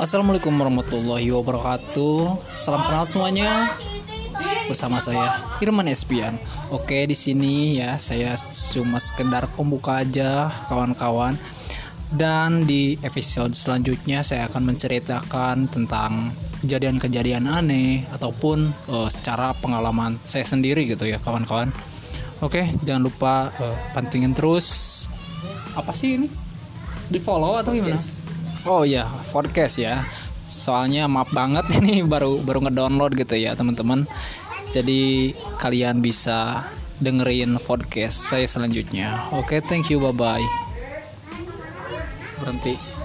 Assalamualaikum warahmatullahi wabarakatuh. Salam kenal semuanya. Bersama saya Irman Espian. Oke, di sini ya saya cuma sekedar pembuka aja kawan-kawan. Dan di episode selanjutnya saya akan menceritakan tentang kejadian-kejadian aneh ataupun uh, secara pengalaman saya sendiri gitu ya kawan-kawan. Oke, jangan lupa uh, pantingin terus. Apa sih ini? Di follow atau gimana? Oh iya, podcast ya. Soalnya maaf banget ini baru baru ngedownload gitu ya teman-teman. Jadi kalian bisa dengerin podcast saya selanjutnya. Oke, thank you, bye bye. Berhenti.